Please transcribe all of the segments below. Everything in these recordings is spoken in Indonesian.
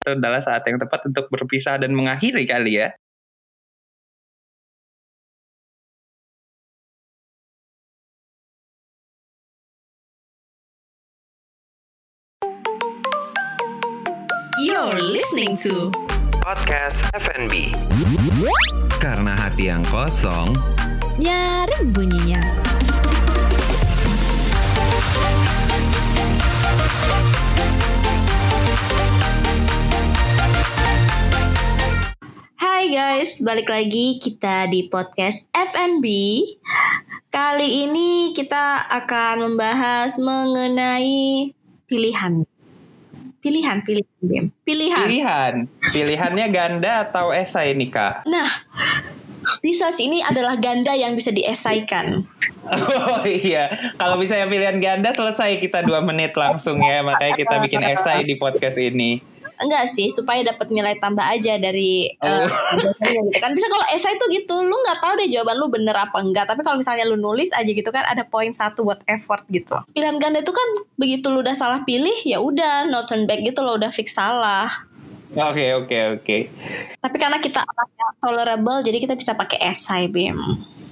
itu adalah saat yang tepat untuk berpisah dan mengakhiri kali ya. You're listening to Podcast FNB. Karena hati yang kosong Nyaring Bunyinya. Hai guys, balik lagi kita di podcast FNB. Kali ini kita akan membahas mengenai pilihan. Pilihan, pilihan, Bim. Pilihan. Pilihan, pilihannya ganda atau esai nih kak? Nah, di sesi ini adalah ganda yang bisa diesaikan. Oh iya, kalau misalnya pilihan ganda selesai kita dua menit langsung ya, makanya kita bikin esai di podcast ini. Enggak sih, supaya dapat nilai tambah aja dari Oh. gitu kan. Bisa kalau esai tuh gitu, lu nggak tahu deh jawaban lu bener apa enggak. Tapi kalau misalnya lu nulis aja gitu kan ada poin satu buat effort gitu. Pilihan ganda itu kan begitu lu udah salah pilih, ya udah no turn back gitu lo udah fix salah. Oke oke oke. Tapi karena kita tolerable, jadi kita bisa pakai esai, Bim.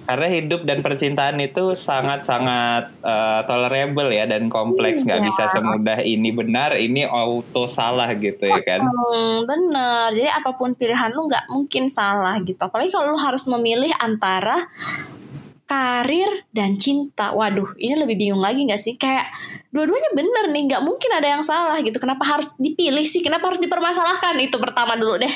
Karena hidup dan percintaan itu sangat-sangat eh, tolerable ya dan kompleks, nggak Iya. bisa semudah ini benar, ini auto salah gitu ya kan? Hmm, bener. Jadi apa pun pilihan lu nggak mungkin salah gitu. Apalagi kalau lu harus memilih antara karir dan cinta. Waduh, ini lebih bingung lagi nggak sih? Kayak dua-duanya bener nih, nggak mungkin ada yang salah gitu. Kenapa harus dipilih sih? Kenapa harus dipermasalahkan? Itu pertama dulu deh.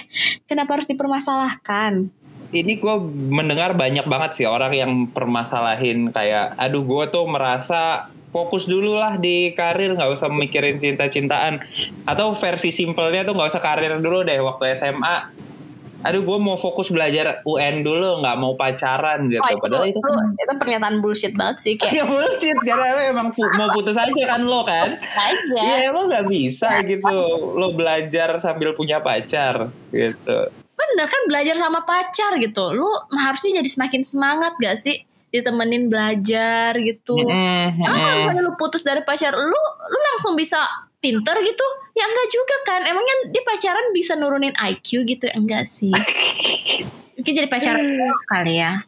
Kenapa harus dipermasalahkan? Ini gue mendengar banyak banget sih orang yang permasalahin kayak, aduh gue tuh merasa fokus dulu lah di karir, nggak usah mikirin cinta-cintaan. Atau versi simpelnya tuh nggak usah karir dulu deh waktu SMA. Aduh gue mau fokus belajar UN dulu, nggak mau pacaran gitu. Wah, itu, Padahal itu, itu pernyataan bullshit banget sih. Kayak Ya bullshit karena emang pu- mau putus aja kan lo kan aja. Ya lo nggak bisa gitu Lo belajar sambil punya pacar gitu Bener kan belajar sama pacar gitu. Lu harusnya jadi semakin semangat gak sih? Ditemenin belajar gitu. Mm-mm, Emang kalau misalnya lu putus dari pacar lu, lu langsung bisa pinter gitu? Ya enggak juga kan. Emangnya di pacaran bisa nurunin IQ gitu? Enggak sih. Mungkin jadi pacaran kali ya.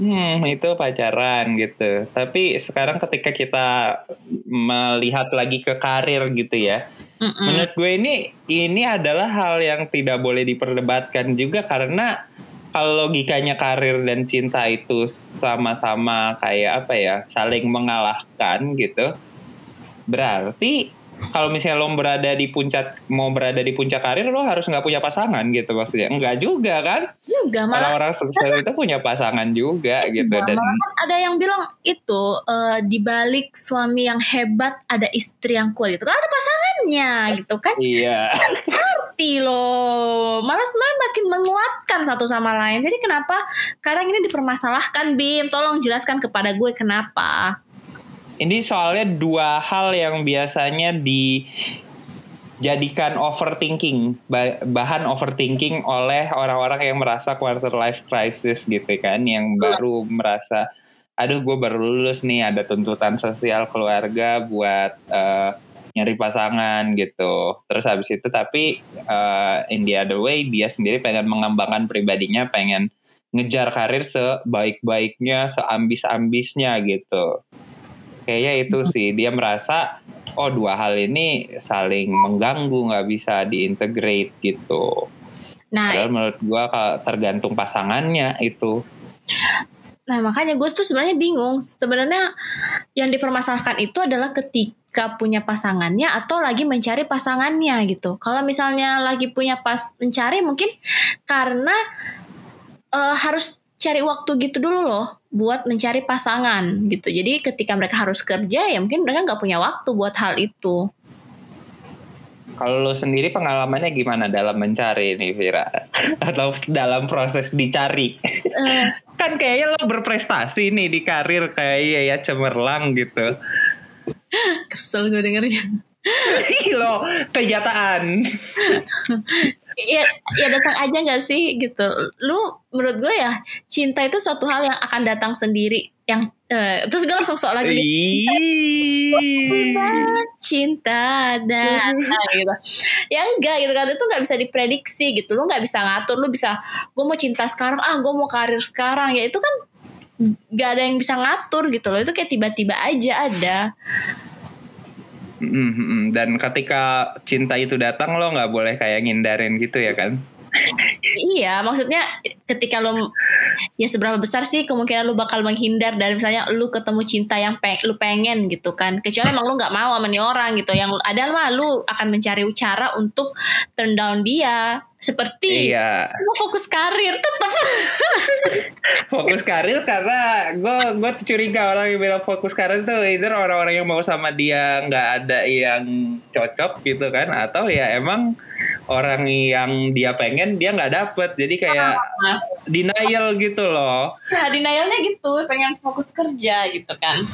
Hmm, itu pacaran gitu Tapi sekarang ketika kita melihat lagi ke karir gitu ya Mm-mm. Menurut gue ini ini adalah hal yang tidak boleh diperdebatkan juga karena kalau logikanya karir dan cinta itu sama-sama kayak apa ya saling mengalahkan gitu berarti kalau misalnya lo berada di puncak mau berada di puncak karir lo harus nggak punya pasangan gitu maksudnya. Enggak juga kan? Juga malah orang-orang sukses itu punya pasangan juga gitu. Iya, dan malah kan ada yang bilang itu eh, di balik suami yang hebat ada istri yang kuat gitu. Kan ada pasangannya gitu kan? Iya. Ngerti loh. Malah sebenarnya makin menguatkan satu sama lain. Jadi kenapa kadang ini dipermasalahkan Bim? Tolong jelaskan kepada gue kenapa Ini soalnya dua hal yang biasanya dijadikan overthinking, ba- bahan overthinking oleh orang-orang yang merasa quarter life crisis gitu kan, yang baru merasa, aduh gue baru lulus nih, ada tuntutan sosial keluarga buat eh, nyari pasangan gitu. Terus habis itu tapi eh, in the other way dia sendiri pengen mengembangkan pribadinya, pengen ngejar karir sebaik-baiknya, seambis-ambisnya gitu kayaknya itu sih. Dia merasa oh dua hal ini saling mengganggu nggak bisa diintegrate gitu. Nah padahal menurut gua kalau tergantung pasangannya itu. Nah makanya gue tuh sebenarnya bingung. Sebenarnya yang dipermasalahkan itu adalah ketika punya pasangannya atau lagi mencari pasangannya gitu. Kalau misalnya lagi punya pas mencari mungkin karena eh, harus cari waktu gitu dulu loh buat mencari pasangan gitu. Jadi ketika mereka harus kerja ya mungkin mereka nggak punya waktu buat hal itu. kalau lo sendiri pengalamannya gimana dalam mencari ini Vira atau dalam proses dicari Eh, kan kayaknya lo berprestasi nih di karir kayak ya cemerlang gitu kesel gue dengernya. lo kenyataan ya ya datang aja nggak sih gitu. Lu menurut gue ya cinta itu suatu hal yang akan datang sendiri yang Eh, terus gue langsung sok lagi cinta dan gitu. Ya enggak gitu kan. Itu nggak bisa diprediksi gitu. Lu nggak bisa ngatur. Lu bisa gue mau cinta sekarang ah gue mau karir sekarang. Ya itu kan nggak ada yang bisa ngatur gitu loh. Itu kayak tiba-tiba aja ada Mm, mm, mm. Dan ketika cinta itu datang lo nggak boleh kayak ngindarin gitu ya kan? iya maksudnya ketika lu ya seberapa besar sih kemungkinan lu bakal menghindar dari misalnya lu ketemu cinta yang peng, lu pengen gitu kan kecuali emang lu nggak mau sama nih orang gitu yang ada mah lu akan mencari cara untuk turn down dia seperti Iya. lu fokus karir tetap Fokus karir karena gue gue curiga orang yang bilang fokus karir tuh either orang-orang yang mau sama dia nggak ada yang cocok gitu kan atau ya emang orang yang dia pengen dia nggak dapet jadi kayak denial gitu loh. nah denialnya gitu pengen fokus kerja gitu kan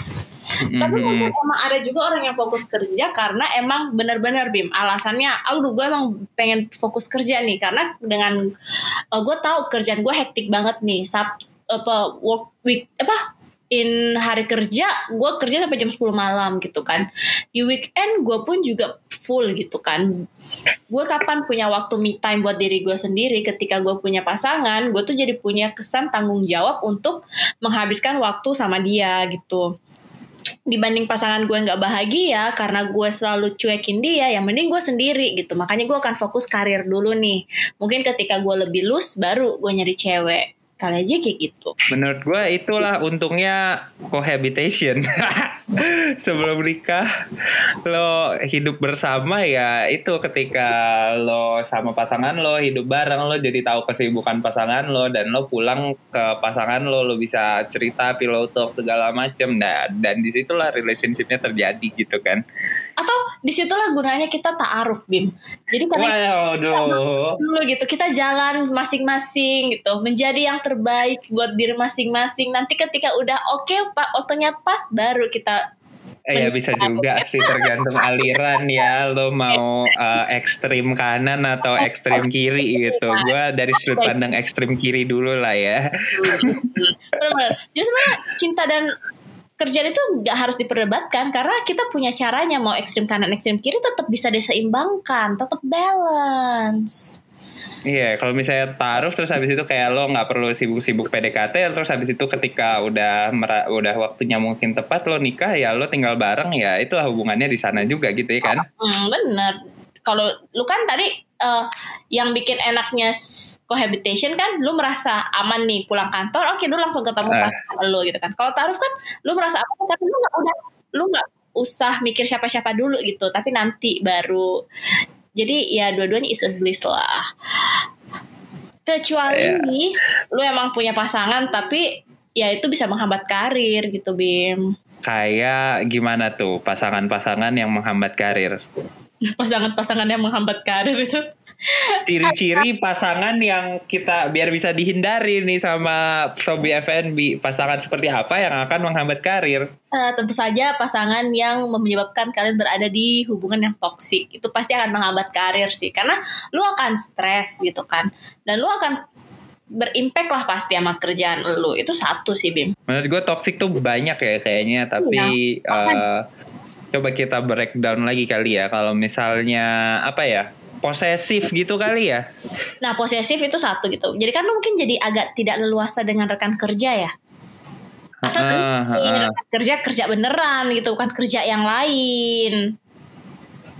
Tapi Mhm. mungkin emang ada juga orang yang fokus kerja karena emang benar-benar Bim alasannya, aduh gue emang pengen fokus kerja nih. Karena dengan eh, gue tahu kerjaan gue hektik banget nih, sab apa work week apa in hari kerja gue kerja sampai jam 10 malam gitu kan. Di weekend gue pun juga full gitu kan. Gue kapan punya waktu me time buat diri gue sendiri? Ketika gue punya pasangan gue tuh jadi punya kesan tanggung jawab untuk menghabiskan waktu sama dia gitu dibanding pasangan gue nggak bahagia karena gue selalu cuekin dia yang mending gue sendiri gitu. Makanya gue akan fokus karir dulu nih. Mungkin ketika gue lebih loose baru gue nyari cewek kali aja kayak gitu Menurut gue itulah untungnya cohabitation. Sebelum nikah lo hidup bersama ya itu ketika lo sama pasangan lo hidup bareng lo jadi tahu kesibukan pasangan lo dan lo pulang ke pasangan lo lo bisa cerita pillow talk segala macem nah, dan di situlah relationshipnya terjadi gitu kan. Di situlah gunanya kita taaruf bim jadi kadang Waduh. dulu gitu kita jalan masing-masing gitu menjadi yang terbaik buat diri masing-masing nanti ketika udah oke pak waktunya pas baru kita Eh, ya bisa juga sih tergantung aliran ya lo mau eh, ekstrim kanan atau ekstrim kiri gitu. Gua dari sudut pandang ekstrim kiri dulu lah ya. Sebenarnya cinta dan kerjaan itu nggak harus diperdebatkan karena kita punya caranya mau ekstrim kanan ekstrim kiri tetap bisa diseimbangkan tetap balance Iya, kalau misalnya taruh terus habis itu kayak lo nggak perlu sibuk-sibuk PDKT, terus habis itu ketika udah mera- udah waktunya mungkin tepat lo nikah ya lo tinggal bareng ya itu hubungannya di sana juga gitu ya kan? hmm, bener kalau lu kan tadi eh, yang bikin enaknya cohabitation kan lu merasa aman nih pulang kantor oke lu langsung ketemu Eh. pasangan lu gitu kan. Kalau taruh kan lu merasa aman tapi lu nggak udah lu nggak usah mikir siapa-siapa dulu gitu tapi nanti baru. Jadi ya dua-duanya is a bliss lah. Kecuali lu emang punya pasangan tapi ya itu bisa menghambat karir gitu Bim. Kayak gimana tuh pasangan-pasangan yang menghambat karir? pasangan-pasangan yang menghambat karir itu Ciri-ciri pasangan yang kita biar bisa dihindari nih sama Sobi FNB, pasangan seperti apa yang akan menghambat karir? Eh, tentu saja pasangan yang menyebabkan kalian berada di hubungan yang toksik. Itu pasti akan menghambat karir sih karena lu akan stres gitu kan. Dan lu akan berimpact lah pasti sama kerjaan lu. Itu satu sih Bim. Menurut gue toxic tuh banyak ya kayaknya, tapi eh, coba kita breakdown lagi kali ya. Kalau misalnya apa ya, posesif gitu kali ya. nah posesif itu satu gitu jadi kan lu mungkin jadi agak tidak leluasa dengan rekan kerja ya asal Ah, ah, ah. kerja kerja beneran gitu bukan kerja yang lain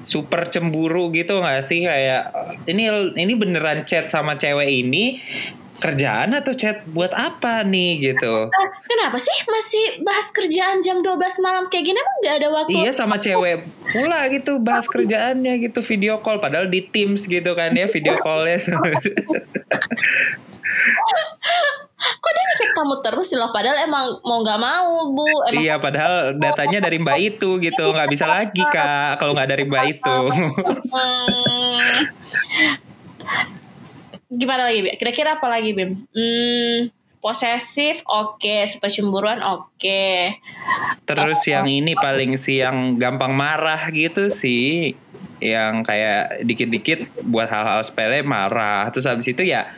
Super cemburu gitu gak sih kayak ini ini beneran chat sama cewek ini kerjaan atau chat buat apa nih gitu. Eh, kenapa sih masih bahas kerjaan jam 12 malam kayak gini emang gak ada waktu Iya sama cewek pula gitu bahas kerjaannya gitu video call padahal di Teams gitu kan ya video callnya. kok dia ngecek kamu terus sih loh padahal emang mau nggak mau bu emang iya padahal datanya dari mbak itu gitu nggak bisa lagi kak kalau nggak dari mbak itu. Hmm. gimana lagi Bim? kira-kira apa lagi bim hmm, posesif oke super cemburuan oke Terus yang ini paling sih yang gampang marah gitu sih. Yang kayak dikit-dikit buat hal-hal sepele marah. Terus habis itu ya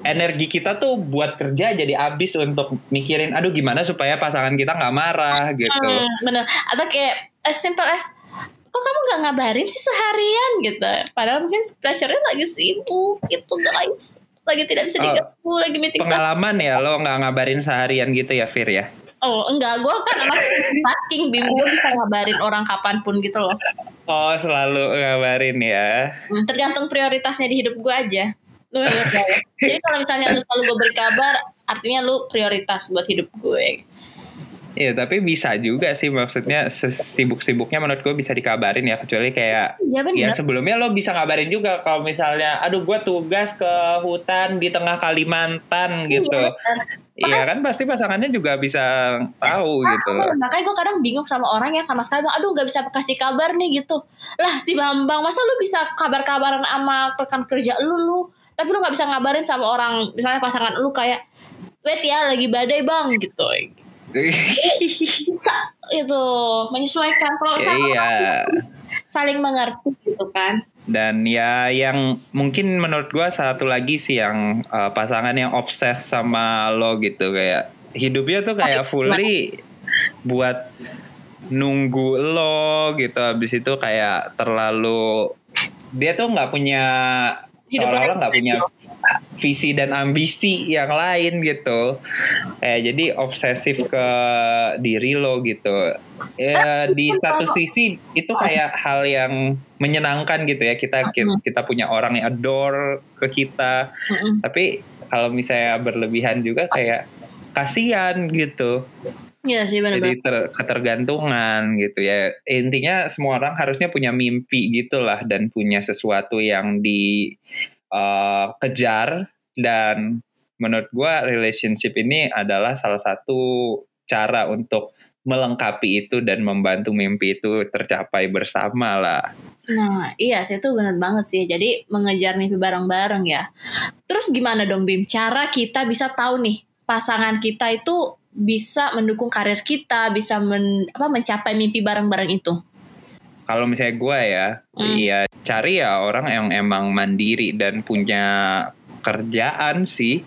energi kita tuh buat kerja jadi habis untuk mikirin aduh gimana supaya pasangan kita nggak marah gitu Hmm, bener. Atau kayak as simple as kok kamu nggak ngabarin sih seharian gitu. Padahal mungkin pacarnya lagi sibuk gitu guys. Lagi tidak bisa Oh, diganggu, lagi meeting sama. pengalaman ya lo nggak ngabarin seharian gitu ya Fir ya Oh enggak, gue kan anak tasking bim. Gue bisa ngabarin orang kapan pun gitu loh. oh selalu ngabarin ya Hmm, tergantung prioritasnya di hidup gue aja. Lu ingat gak ya? Jadi kalau misalnya lu selalu gue beri kabar, artinya lu prioritas buat hidup gue. Iya tapi bisa juga sih maksudnya sibuk-sibuknya menurut gue bisa dikabarin ya kecuali kayak Iya ya benar. sebelumnya lo bisa ngabarin juga kalau misalnya aduh gue tugas ke hutan di tengah Kalimantan gitu Iya, benar. Iya kan pasti pasangannya juga bisa tahu gitu loh. Oh, makanya gue kadang bingung sama orang yang sama sekali bilang, aduh gak bisa kasih kabar nih gitu. Lah si Bambang, masa lu bisa kabar-kabaran sama rekan kerja lu lu, tapi lu gak bisa ngabarin sama orang, misalnya pasangan lu kayak, wait ya lagi badai bang gitu. Bisa itu menyesuaikan kalau Ya, sama iya. saling mengerti gitu kan. Dan ya yang mungkin menurut gua satu lagi sih yang uh, pasangan yang obses sama lo gitu kayak hidupnya tuh kayak fully buat nunggu lo gitu habis itu kayak terlalu dia tuh nggak punya seolah-olah nggak punya visi dan ambisi yang lain gitu. Eh jadi obsesif ke diri lo gitu. Ya di satu sisi itu kayak hal yang menyenangkan gitu ya. Kita kita punya orang yang adore ke kita. Tapi kalau misalnya berlebihan juga kayak kasihan gitu Iya sih jadi benar-benar. ter- ketergantungan gitu ya intinya semua orang harusnya punya mimpi gitulah dan punya sesuatu yang dikejar dan menurut gua relationship ini adalah salah satu cara untuk melengkapi itu dan membantu mimpi itu tercapai bersama lah Nah, iya sih itu benar banget sih. Jadi mengejar mimpi bareng-bareng ya. Terus gimana dong Bim? Cara kita bisa tahu nih pasangan kita itu bisa mendukung karir kita, bisa men, apa mencapai mimpi bareng-bareng itu. kalau misalnya gue ya, Hmm. ya cari ya orang yang emang mandiri dan punya kerjaan sih.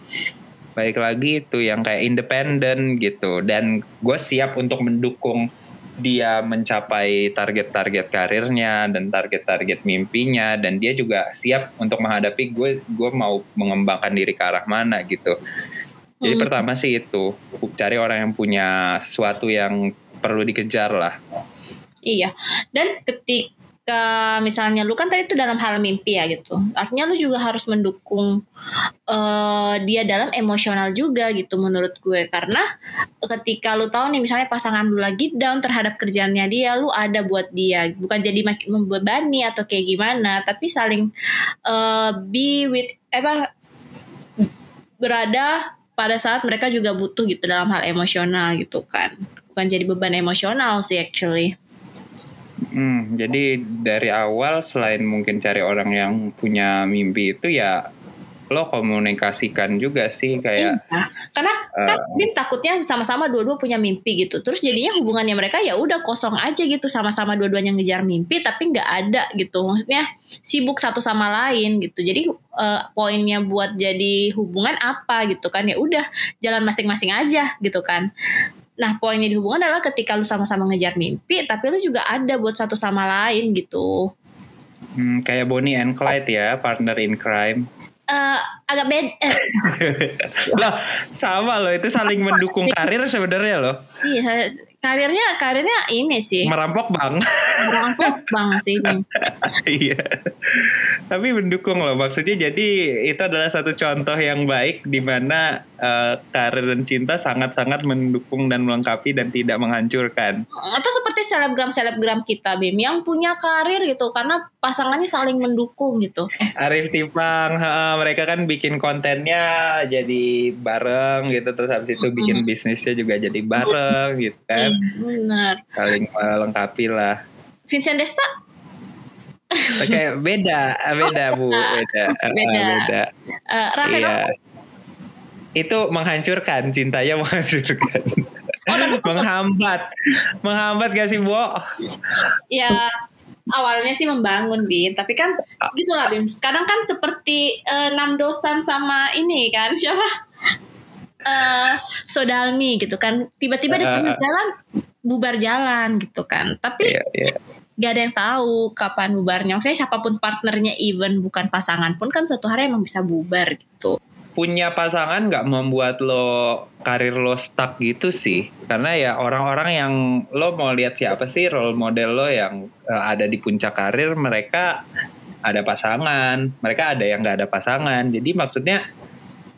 Baik lagi itu yang kayak independen gitu. Dan gue siap untuk mendukung dia mencapai target-target karirnya dan target-target mimpinya dan dia juga siap untuk menghadapi gue gue mau mengembangkan diri ke arah mana gitu. Jadi Hmm. pertama sih itu cari orang yang punya sesuatu yang perlu dikejar lah. Iya. Dan ketika misalnya lu kan tadi itu dalam hal mimpi ya gitu. Artinya lu juga harus mendukung eh, dia dalam emosional juga gitu menurut gue karena ketika lu tahu nih misalnya pasangan lu lagi down terhadap kerjaannya dia, lu ada buat dia. Bukan jadi makin membebani atau kayak gimana, tapi saling eh, be with apa berada pada saat mereka juga butuh gitu dalam hal emosional gitu kan. Bukan jadi beban emosional sih actually. Hmm, jadi dari awal selain mungkin cari orang yang punya mimpi itu ya lo komunikasikan juga sih kayak Iya, karena kan Eh. Bim takutnya sama-sama dua-dua punya mimpi gitu. Terus jadinya hubungannya mereka ya udah kosong aja gitu sama-sama dua-duanya ngejar mimpi tapi nggak ada gitu. Maksudnya sibuk satu sama lain gitu. Jadi eh, poinnya buat jadi hubungan apa gitu kan ya udah jalan masing-masing aja gitu kan. Nah poinnya di hubungan adalah ketika lu sama-sama ngejar mimpi tapi lu juga ada buat satu sama lain gitu. hmm, kayak Bonnie and Clyde ya partner in crime. Eh, agak beda. Eh, Loh, sama loh itu saling mendukung karir sebenarnya loh. iya, karirnya karirnya ini sih. Merampok bang. Merangkul bang sih ini. Iya. Tapi mendukung loh maksudnya jadi itu adalah satu contoh yang baik di mana eh, karir dan cinta sangat-sangat mendukung dan melengkapi dan tidak menghancurkan. atau seperti selebgram-selebgram kita Bim yang punya karir gitu karena pasangannya saling mendukung gitu. Arif Tipang, ha, mereka kan bikin kontennya jadi bareng gitu terus habis itu bikin bisnisnya juga jadi bareng gitu kan. Benar. Saling melengkapi lah. Vincent Desta Oke, beda, beda Bu, beda. Ah, Beda. beda. eh Rafael Iya. Itu menghancurkan, cintanya menghancurkan. Oh, menghambat. Menghambat gak sih, Bo? ya awalnya sih membangun Bim, tapi kan gitu lah Bim. Sekarang kan seperti eh, enam dosan sama ini kan siapa? Eh Sodalmi gitu kan. Tiba-tiba di Ah, pinggir ah. jalan bubar jalan gitu kan. Tapi Iya, iya. gak ada yang tahu kapan bubarnya. Maksudnya siapa pun partnernya even bukan pasangan pun kan suatu hari emang bisa bubar gitu. punya pasangan nggak membuat lo karir lo stuck gitu sih karena ya orang-orang yang lo mau lihat siapa sih role model lo yang eh, ada di puncak karir mereka ada pasangan mereka ada yang nggak ada pasangan jadi maksudnya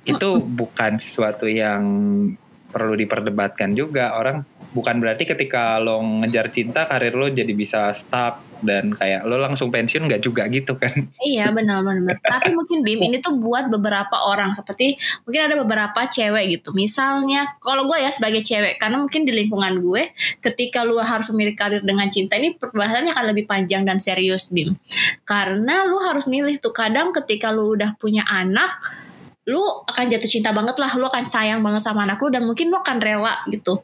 itu bukan sesuatu yang perlu diperdebatkan juga orang bukan berarti ketika lo ngejar cinta karir lo jadi bisa stuck dan kayak lo langsung pensiun nggak juga gitu kan Iya benar-benar. Tapi mungkin Bim ini tuh buat beberapa orang seperti mungkin ada beberapa cewek gitu. Misalnya kalau gue ya sebagai cewek karena mungkin di lingkungan gue ketika lu harus memilih karir dengan cinta ini perbahasannya akan lebih panjang dan serius Bim. Karena lu harus milih tuh kadang ketika lu udah punya anak lu akan jatuh cinta banget lah, lu akan sayang banget sama anak lu dan mungkin lu akan rela gitu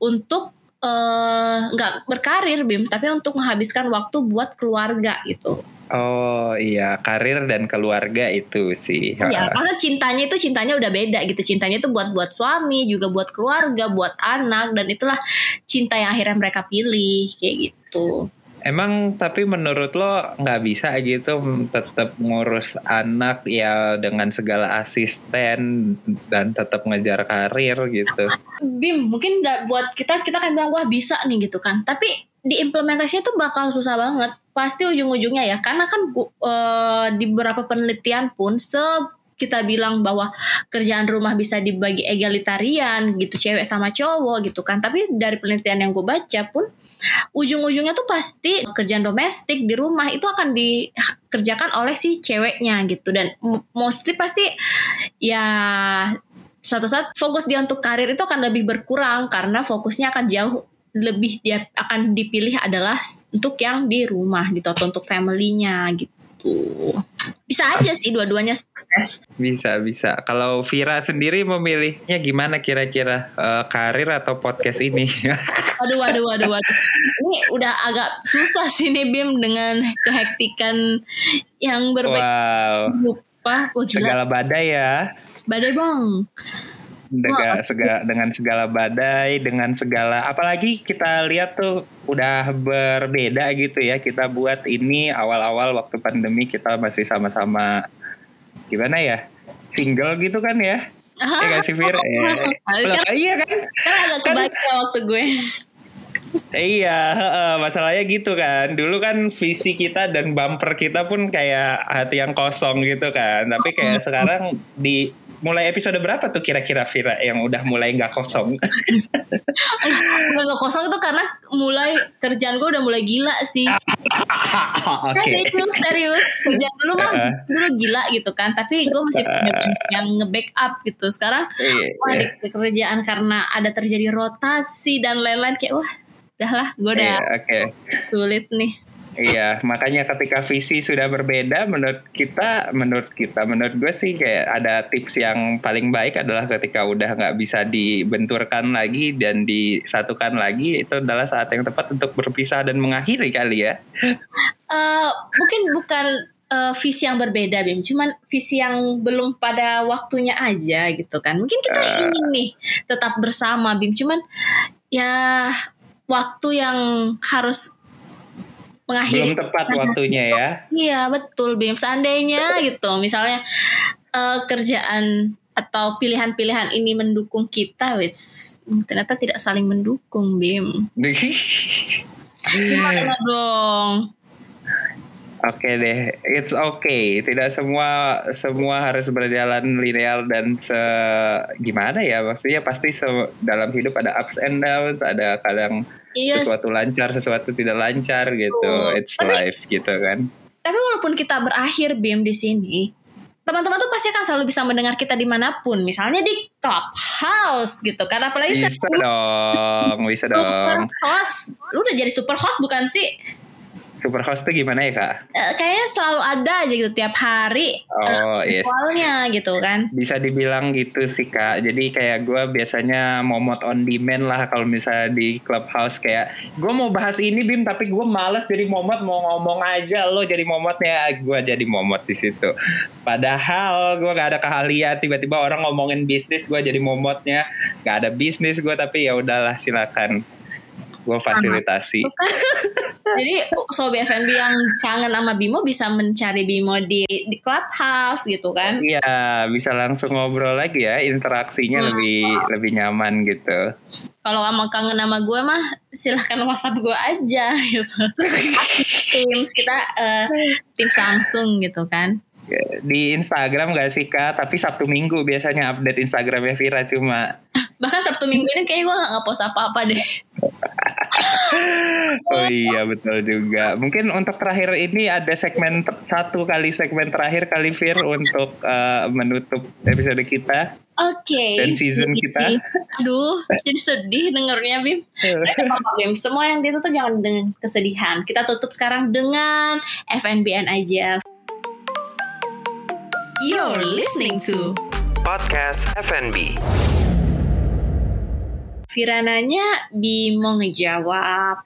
untuk eh, nggak berkarir Bim, tapi untuk menghabiskan waktu buat keluarga gitu. Oh iya, karir dan keluarga itu sih. Iya, karena cintanya itu cintanya udah beda gitu. Cintanya itu buat buat suami, juga buat keluarga, buat anak dan itulah cinta yang akhirnya mereka pilih kayak gitu. Emang tapi menurut lo nggak bisa gitu tetap ngurus anak ya dengan segala asisten dan tetap ngejar karir gitu. Bim, mungkin buat kita kita kan bilang wah bisa nih gitu kan. Tapi diimplementasinya tuh bakal susah banget. Pasti ujung-ujungnya ya karena kan eh, di beberapa penelitian pun se kita bilang bahwa kerjaan rumah bisa dibagi egalitarian gitu cewek sama cowok gitu kan tapi dari penelitian yang gue baca pun ujung-ujungnya tuh pasti kerjaan domestik di rumah itu akan dikerjakan oleh si ceweknya gitu. Dan mostly pasti ya satu saat fokus dia untuk karir itu akan lebih berkurang karena fokusnya akan jauh lebih dia akan dipilih adalah untuk yang di rumah gitu atau untuk family-nya gitu bisa aja sih dua-duanya sukses Bisa bisa. Kalau Vira sendiri memilihnya gimana kira-kira Eh, karir atau podcast ini? Waduh, waduh, waduh, waduh. Ini udah agak susah sih nih Bim dengan kehektikan yang berbeda wow, rupa. Wah gila, segala badai ya. badai bang. Dengan segala, dengan segala badai, dengan segala apalagi kita lihat tuh udah berbeda gitu ya. Kita buat ini awal-awal waktu pandemi kita masih sama-sama gimana ya? Single gitu kan ya? Iya gak sih Fir? Ya. Sekarang, Iya kan? sekarang agak kebaca waktu gue. Iya, masalahnya gitu kan. Dulu kan visi kita dan bumper kita pun kayak hati yang kosong gitu kan. Tapi kayak sekarang di mulai episode berapa tuh kira-kira Vira yang udah mulai nggak kosong? Udah gak kosong itu karena mulai kerjaan gue udah mulai gila sih. Oke. Serius, serius. Kerjaan dulu mah dulu gila gitu kan. Tapi gue masih punya yang nge-backup gitu. Sekarang Iya, wah iya. di kerjaan karena ada terjadi rotasi dan lain-lain kayak wah udahlah gue udah Iya, oke. sulit nih. Iya, makanya ketika visi sudah berbeda, menurut kita, menurut kita, menurut gue sih kayak ada tips yang paling baik adalah ketika udah nggak bisa dibenturkan lagi dan disatukan lagi, itu adalah saat yang tepat untuk berpisah dan mengakhiri kali ya. Eh, mungkin bukan eh, visi yang berbeda Bim, cuman visi yang belum pada waktunya aja gitu kan. Mungkin kita ingin nih tetap bersama Bim, cuman ya waktu yang harus mengakhiri. Belum tepat waktunya ya. Iya betul Bim. Seandainya gitu, misalnya eh, kerjaan atau pilihan-pilihan ini mendukung kita, wis ternyata tidak saling mendukung Bim. Gimana dong? Oke deh, it's okay. Tidak semua semua harus berjalan linear dan se gimana ya maksudnya pasti se- dalam hidup ada ups and downs, ada kadang Iya. sesuatu lancar, sesuatu tidak lancar gitu. Betul. It's Tapi- life gitu kan. Tapi walaupun kita berakhir BIM di sini, teman-teman tuh pasti akan selalu bisa mendengar kita di mana pun. Misalnya di clubhouse gitu kan. Apalagi Bisa dong, bisa super dong. host. Lu udah jadi super host bukan sih? Super host tuh gimana ya kak? Eh, kayaknya selalu ada aja gitu tiap hari Oh eh, yes. ritualnya gitu kan. Bisa dibilang gitu sih kak. Jadi kayak gue biasanya momot on demand lah kalau misalnya di clubhouse kayak gue mau bahas ini bim tapi gue males jadi momot mau ngomong aja lo jadi momotnya gue jadi momot di situ. Padahal gue gak ada keahlian tiba-tiba orang ngomongin bisnis gue jadi momotnya gak ada bisnis gue tapi ya udahlah silakan gue fasilitasi. Jadi Sobi FNB yang kangen sama Bimo bisa mencari Bimo di, di clubhouse gitu kan. Iya bisa langsung ngobrol lagi ya interaksinya Hmm. lebih lebih nyaman gitu. Kalau sama kangen sama gue mah silahkan WhatsApp gue aja gitu. Teams kita eh, tim Samsung gitu kan. di Instagram gak sih kak? Tapi Sabtu Minggu biasanya update Instagramnya Vira cuma Bahkan Sabtu Minggu ini kayaknya gue gak ngepost apa-apa deh. Oh iya betul juga. Mungkin untuk terakhir ini ada segmen ter- satu kali segmen terakhir kali Vir untuk eh, menutup episode kita. Oke. Dan season Jadi- kita. Aduh, jadi sedih dengernya Bim. Apa-apa Bim, semua yang ditutup jangan dengan kesedihan. Kita tutup sekarang dengan FNBN aja. You're listening to Podcast FNB. Virananya Bimo ngejawab.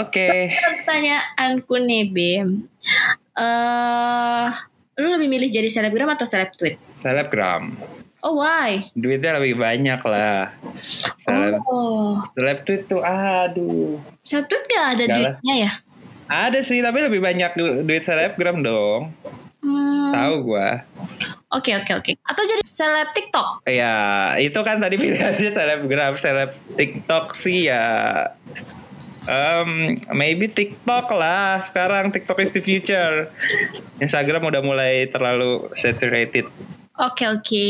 Oke. Pertanyaanku nih Bim. Eh, lu lebih milih jadi selebgram atau seleb tweet? Selebgram. Oh why? Duitnya lebih banyak lah. Seleb, Oh, seleb tweet tuh aduh. seleb tweet gak ada Gak lah. duitnya ya? Ada sih tapi lebih banyak du- duit selebgram dong. Hmm, Tahu gua. Oke oke oke. Atau jadi seleb TikTok? Ya, itu kan tadi pilihannya selebgram, seleb TikTok sih ya. Um, maybe TikTok lah. Sekarang TikTok is the future. Instagram udah mulai terlalu saturated. Oke oke.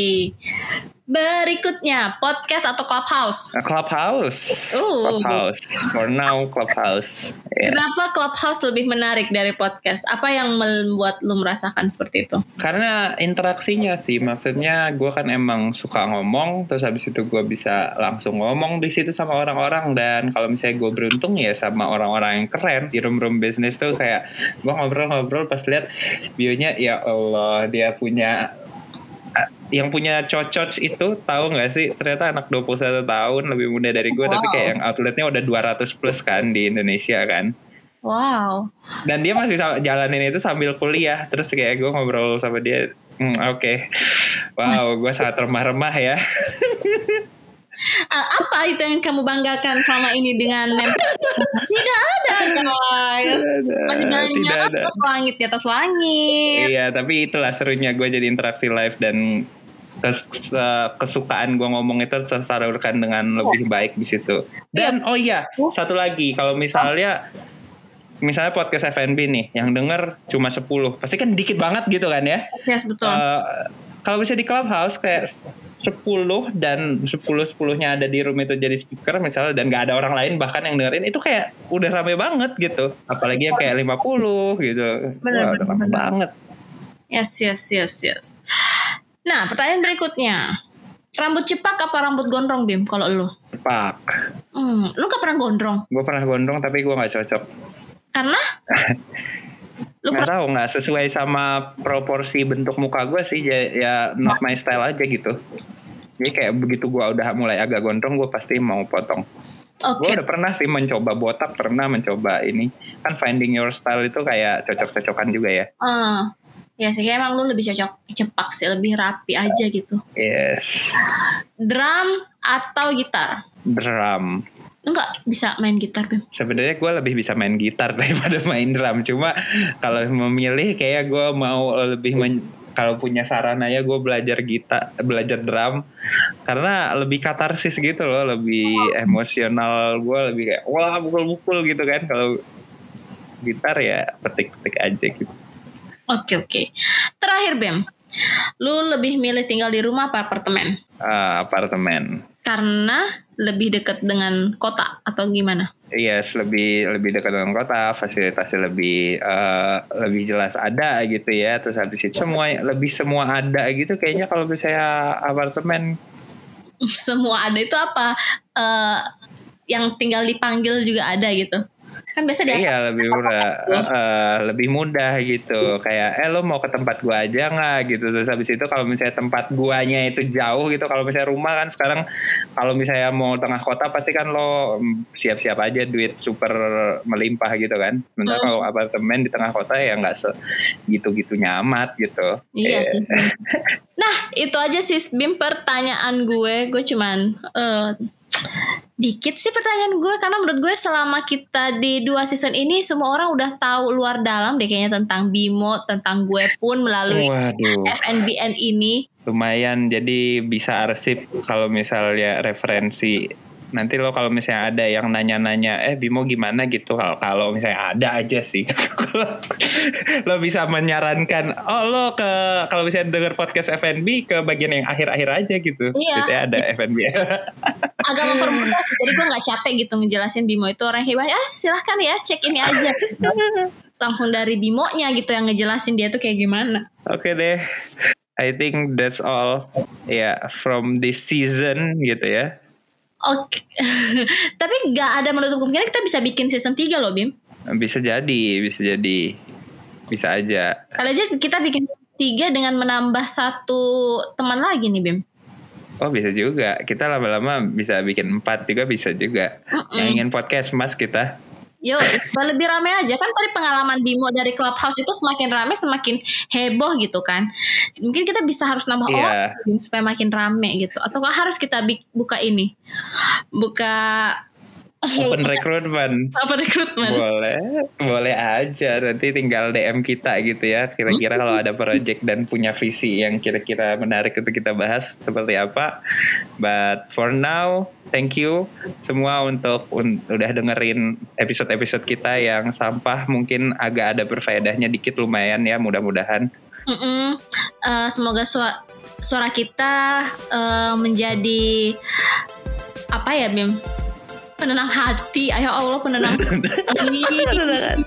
Berikutnya podcast atau clubhouse? Nah, Clubhouse. Uh. Clubhouse. For now, Clubhouse. Ya. Kenapa clubhouse lebih menarik dari podcast? Apa yang membuat lu merasakan seperti itu? Karena interaksinya sih, maksudnya gue kan emang suka ngomong, terus habis itu gue bisa langsung ngomong di situ sama orang-orang dan kalau misalnya gue beruntung ya sama orang-orang yang keren di room-room bisnis tuh kayak gue ngobrol-ngobrol pas lihat bionya ya Allah dia punya yang punya cocok itu tahu nggak sih? Ternyata anak 21 tahun lebih muda dari gue tapi Wow. kayak yang outletnya udah 200 plus kan di Indonesia kan. Wow. dan dia masih jalanin itu sambil kuliah. Terus kayak gue ngobrol sama dia "Hmm, oke. Wow gue sangat remah-remah ya. Apa itu yang kamu banggakan selama ini dengan Tidak ada guys. Masih tidak banyak ada. langit di atas langit. iya tapi itulah serunya gue jadi interaksi live dan kes- eh, kesukaan gue ngomong itu tersalurkan dengan lebih baik di situ. Dan oh iya satu lagi. Kalau misalnya misalnya podcast FNB nih yang denger cuma 10 pasti kan dikit banget gitu kan ya? Yes, betul. Eh, kalau bisa di clubhouse kayak 10 dan 10 10-nya ada di room itu jadi speaker misalnya dan gak ada orang lain bahkan yang dengerin itu kayak udah rame banget gitu. Apalagi yang kayak 50 gitu. Bener, Wah, bener, udah rame bener. banget. Yes, yes, yes, yes. Nah, pertanyaan berikutnya. Rambut cepak apa rambut gondrong, Bim, kalau lu? Cepak. Hmm, lu gak pernah gondrong? Gue pernah gondrong tapi gue gak cocok. Karena? lu Gak pernah, tahu nggak sesuai sama proporsi bentuk muka gue sih ya, ya not my style aja gitu. Jadi kayak begitu gue udah mulai agak gondrong gue pasti mau potong. oke. Gue udah pernah sih mencoba botak, pernah mencoba ini. Kan finding your style itu kayak cocok-cocokan juga ya. Ah, ya sih, emang lu lebih cocok cepak sih, lebih rapi aja gitu. Yes. Drum atau gitar? Drum. Lu gak bisa main gitar, Bim? Sebenarnya gue lebih bisa main gitar daripada main drum. Cuma kalau memilih kayak gue mau lebih men- kalau punya sarana ya gue belajar gitar, belajar drum karena lebih katarsis gitu loh, lebih emosional gue lebih kayak wah pukul-pukul gitu kan. Kalau gitar ya petik-petik aja gitu. Oke, oke. Terakhir, Bim. Lu lebih milih tinggal di rumah apa apartemen? Ah, apartemen. Karena lebih dekat dengan kota atau gimana? Yes, lebih lebih dekat dengan kota, fasilitasnya lebih eh, lebih jelas ada gitu ya. Terus habis itu semua lebih semua ada gitu. Kayaknya kalau misalnya apartemen, Semua ada itu apa? Eh, yang tinggal dipanggil juga ada gitu. Kan biasa dia Iya lebih mudah, Eh, lebih mudah gitu. Kayak, eh lo mau ke tempat gua aja nggak gitu. Terus habis itu kalau misalnya tempat guanya itu jauh gitu. Kalau misalnya rumah kan sekarang kalau misalnya mau tengah kota pasti kan lo siap-siap aja duit super melimpah gitu kan. Sementara Hmm. kalau apartemen di tengah kota ya nggak se gitu-gitu nyamat gitu. Iya Eh, sih. Nah, itu aja sih Bim pertanyaan gue. Gue cuman eh, dikit sih pertanyaan gue karena menurut gue selama kita di dua season ini semua orang udah tahu luar dalam deh kayaknya tentang Bimo, tentang gue pun melalui Waduh. FNBN ini. lumayan jadi bisa arsip kalau misalnya referensi nanti lo kalau misalnya ada yang nanya-nanya eh Bimo gimana gitu kalau kalau misalnya ada aja sih lo bisa menyarankan oh lo ke kalau misalnya denger podcast FNB ke bagian yang akhir-akhir aja gitu Iya. Ya, ada FNB Agak mempermudah sih, jadi gue nggak capek gitu ngejelasin Bimo itu orang hebat. Ah silahkan ya cek ini aja. Langsung dari Bimonya gitu yang ngejelasin dia tuh kayak gimana. oke deh I think that's all ya from this season gitu ya Oke. Tapi nggak ada menutup kemungkinan kita bisa bikin season 3 loh Bim. bisa jadi bisa jadi bisa aja Kali aja kita bikin season 3 dengan menambah satu teman lagi nih Bim. Oh bisa juga. Kita lama-lama bisa bikin empat juga bisa juga. Mm-mm. Yang ingin podcast mas kita. Yo, lebih rame aja kan tadi pengalaman Bimo dari Clubhouse itu semakin rame semakin heboh gitu kan. Mungkin kita bisa harus nambah Iya. orang supaya makin rame gitu. Atau harus kita buka ini, buka Open recruitment. apa rekrutmen? Boleh, boleh aja. Nanti tinggal DM kita gitu ya. Kira-kira kalau ada project dan punya visi yang kira-kira menarik untuk kita bahas seperti apa. But for now, thank you semua untuk un- udah dengerin episode-episode kita yang sampah mungkin agak ada berfaedahnya dikit lumayan ya mudah-mudahan. Mm-mm. Eh, semoga suara, suara kita eh, menjadi apa ya Bim? Penenang hati, ayo Allah penenang hati.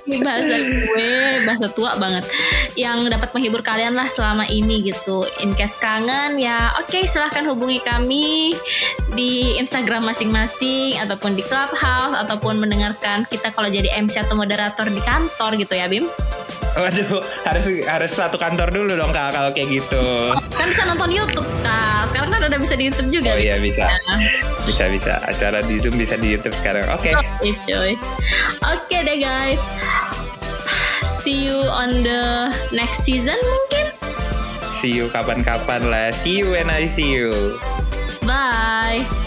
bahasa gue, bahasa tua banget. Yang dapat menghibur kalian lah selama ini gitu. In case kangen ya, oke silahkan hubungi kami di Instagram masing-masing ataupun di Clubhouse ataupun mendengarkan kita kalau jadi MC atau moderator di kantor gitu ya Bim. Waduh, harus harus satu kantor dulu dong kak kalau kayak gitu. Kan bisa nonton YouTube kak. Sekarang kan udah bisa di YouTube juga. Oh iya bisa, bisa bisa. Acara di Zoom bisa di YouTube sekarang. Oke, Oke cuy. Oke deh guys. See you on the next season mungkin. see you kapan-kapan lah. See you when I see you. Bye.